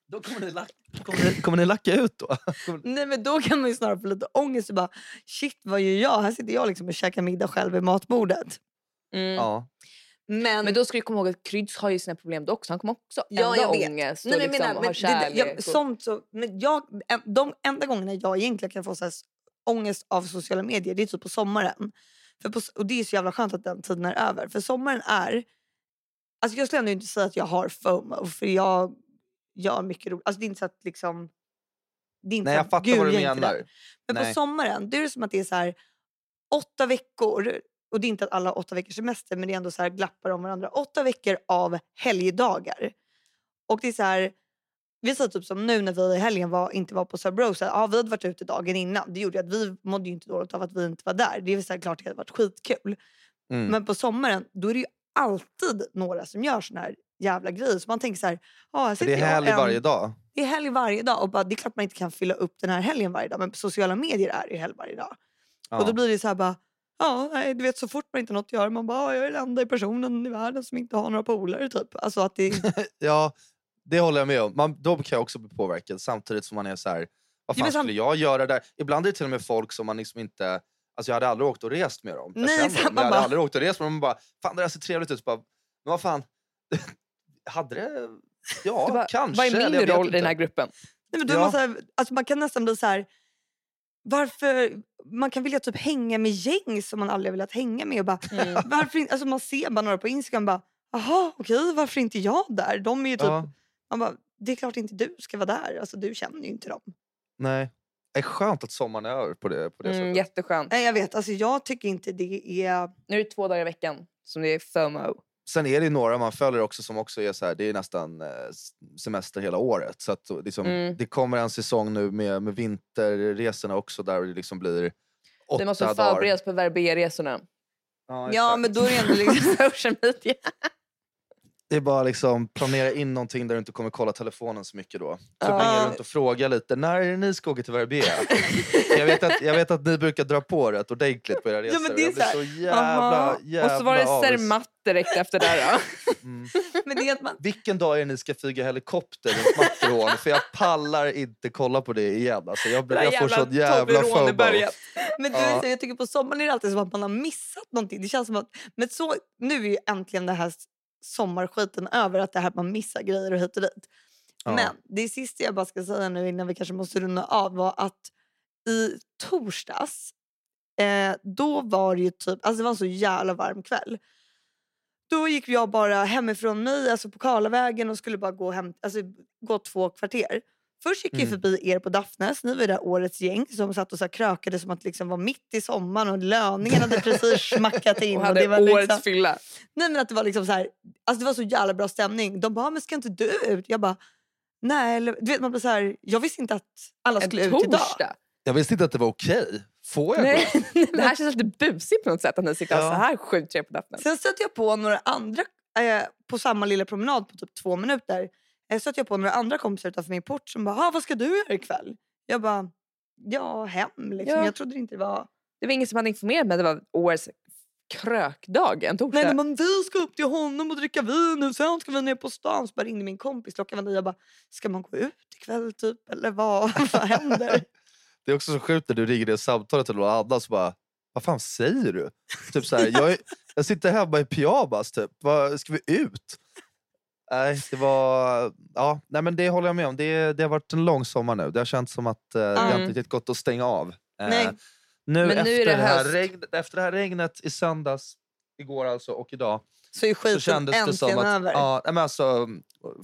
Då kommer ni, lack, kommer, ni, kommer ni lacka ut då? Kommer- Nej men då kan man ju snarare få lite ångest och bara shit vad gör jag? Här sitter jag liksom och käkar middag själv vid matbordet. Mm. ja. Men, Men då ska du komma ihåg att Kryds har ju sina problem då också. Han kommer också Ja, ändå jag vet. ångest och Nej, men, liksom men, men, det, kärlek. jag, och- sånt så, men jag, en- de enda gångerna jag egentligen kan få så här, ångest av sociala medier det är typ på sommaren. För på, och det är så jävla skönt att den tiden är över. För sommaren är... Alltså jag skulle ändå inte säga att jag har FOMO för jag gör mycket roligt. Alltså det är inte så att liksom... Det är inte Nej, jag att, fattar "Gud, vad du jag är inte där." menar. Men på Nej. sommaren då är det som att det är så här åtta veckor. Och det är inte att alla åtta veckors semester men det är ändå så här glappar om varandra. Åtta veckor av helgdagar. Och det är så här, vi säger typ som nu när vi i helgen var, inte var på Sabrosa. Ja, vi hade varit ute dagen innan. Det gjorde att vi mådde inte dåligt av att vi inte var där. Det är så här, klart det hade varit skitkul. Mm. Men på sommaren då är det ju alltid några som gör såna här jävla grejer. Så man tänker så här, ja, här det är helg en- varje dag. det är helg varje dag. Och bara, det är klart man inte kan fylla upp den här helgen varje dag. Men på sociala medier är det helg varje dag. Ja. Och då blir det så här bara, ja, du vet så fort man inte har något att göra, man bara, "Ja, jag är den enda personen i världen som inte har några polare typ. Alltså att det, ja, det håller jag med om. Man, då kan jag också bli påverkad samtidigt som man är så här, vad Ja, fan sam- skulle jag göra där? Ibland är det till och med folk som man liksom inte... Alltså jag hade aldrig åkt och rest med dem. Jag Nej, känner men man jag hade aldrig åkt och rest med dem. Man bara, fan det där ser trevligt ut. Så bara, men vad fan, hade det... Ja, bara, kanske. Vad är jag min roll i den här gruppen? nej, men då är Ja. man, så här, alltså man kan nästan bli så här, varför, man kan vilja typ hänga med gäng som man aldrig har velat hänga med. Och bara, Mm. varför, alltså man ser bara några på Instagram bara, jaha okej varför inte jag där? De är ju typ, Ja, man bara, det är klart inte du ska vara där. Alltså du känner ju inte dem. nej. Det är skönt att sommaren är över på det, på det Mm, sättet. jätteskönt. Nej jag vet, alltså jag tycker inte det är... Nu är det två dagar i veckan som det är FOMO. Sen är det några man följer också som också är så här, det är nästan eh, semester hela året. Så att liksom, Mm. det kommer en säsong nu med, med vinterresorna också där det liksom blir åtta Vi måste dagar. förbereda oss på Verbier-resorna. Ja, Ja men då är det ändå liksom... Social media. Det är bara liksom planera in någonting där du inte kommer kolla telefonen så mycket då. Typ Ja. ringa runt och fråga lite, när är det ni ska åka till Verbier? jag, vet att, jag vet att ni brukar dra på rätt ordentligt på era resor. men det är jag blir så så, jävla, Aha. jävla Och så var det. Zermatt direkt efter där då. Mm. men det man, Vilken dag är det ni ska flyga helikopter runt Matterhorn? För jag pallar inte kolla på det igen. Alltså jag, blir- jag får sån jävla FOMO. Men du, Ja. så jag tycker på sommaren är det alltid som att man har missat någonting. Det känns som att, men så, nu är ju äntligen den här sommarskiten över. Att det här man missar grejer och hit och dit. Ja. Men det sista jag bara ska säga nu innan vi kanske måste runda av var att i torsdags eh, då var det ju typ, alltså det var en så jävla varm kväll. Då gick jag bara hemifrån mig, alltså på Karlavägen och skulle bara gå, hem, alltså, gå två kvarter. Först gick jag Mm. förbi er på Daphnes, ni var där årets gäng som satt och så krökade som att det liksom var mitt i sommaren och löningen hade precis smackat in. Och och hade det var årets liksom, fylla. nej men att det var liksom så här, alltså det var så jävla bra stämning. De bara, "Ah, men ska inte du ut? Jag bara, nej. Eller, du vet, man blir så här, jag visste inte att alla En skulle ut idag. Jag visste inte att det var okej. Får jag gå? Nej, det här känns lite busigt på något sätt att ni sitter Ja. så här sju tre på Daphne. Sen stötte jag på några andra eh, på samma lilla promenad på typ två minuter. Eh, stötte jag på några andra kompisar utanför min port som bara, "Ah, vad ska du göra ikväll? Jag bara, ja hem liksom. Ja. Jag trodde inte det var... Det var ingen som hade informerat mig det var årets krökdag en torsdag. Nej, men vi ska upp till honom och dricka vin och sen ska vi ner på stan. Så bara ringde min kompis klockan var nio och bara, ska man gå ut ikväll typ? Eller vad, vad händer? Det är också så sjukt när du ringer det samtalet till någon annan så bara, vad fan säger du? Typ så här, jag, är, jag sitter hemma i pyjamas typ, vad, ska vi ut? Nej, det var... Ja, nej, men det håller jag med om. Det, det har varit en lång sommar nu. Det har känts som att eh, det har Mm. inte riktigt gått att stänga av. Eh, Nej. Nu, Men nu efter, är det här höst. regn, efter det här regnet i söndags, igår alltså, och idag Så är så skiten kändes det som att, över. ja, nej, men alltså,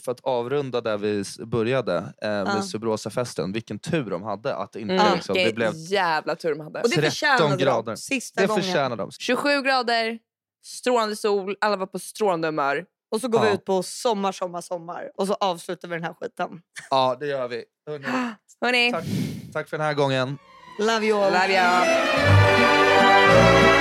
för att avrunda där vi s- började eh, med Subrosafesten, vilken tur de hade att det inte Mm, liksom, vilken det blev jävla tur de hade. och det 13 förtjänade grader. de sista det gången. förtjänar de. 27 grader, strålande sol, alla var på strålande humör. Och så går vi Ja. ut på sommar, sommar, sommar. Och så avslutar vi den här skiten. Ja, det gör vi. Hörrni, Hörni, tack, tack för den här gången. Love you all. love you.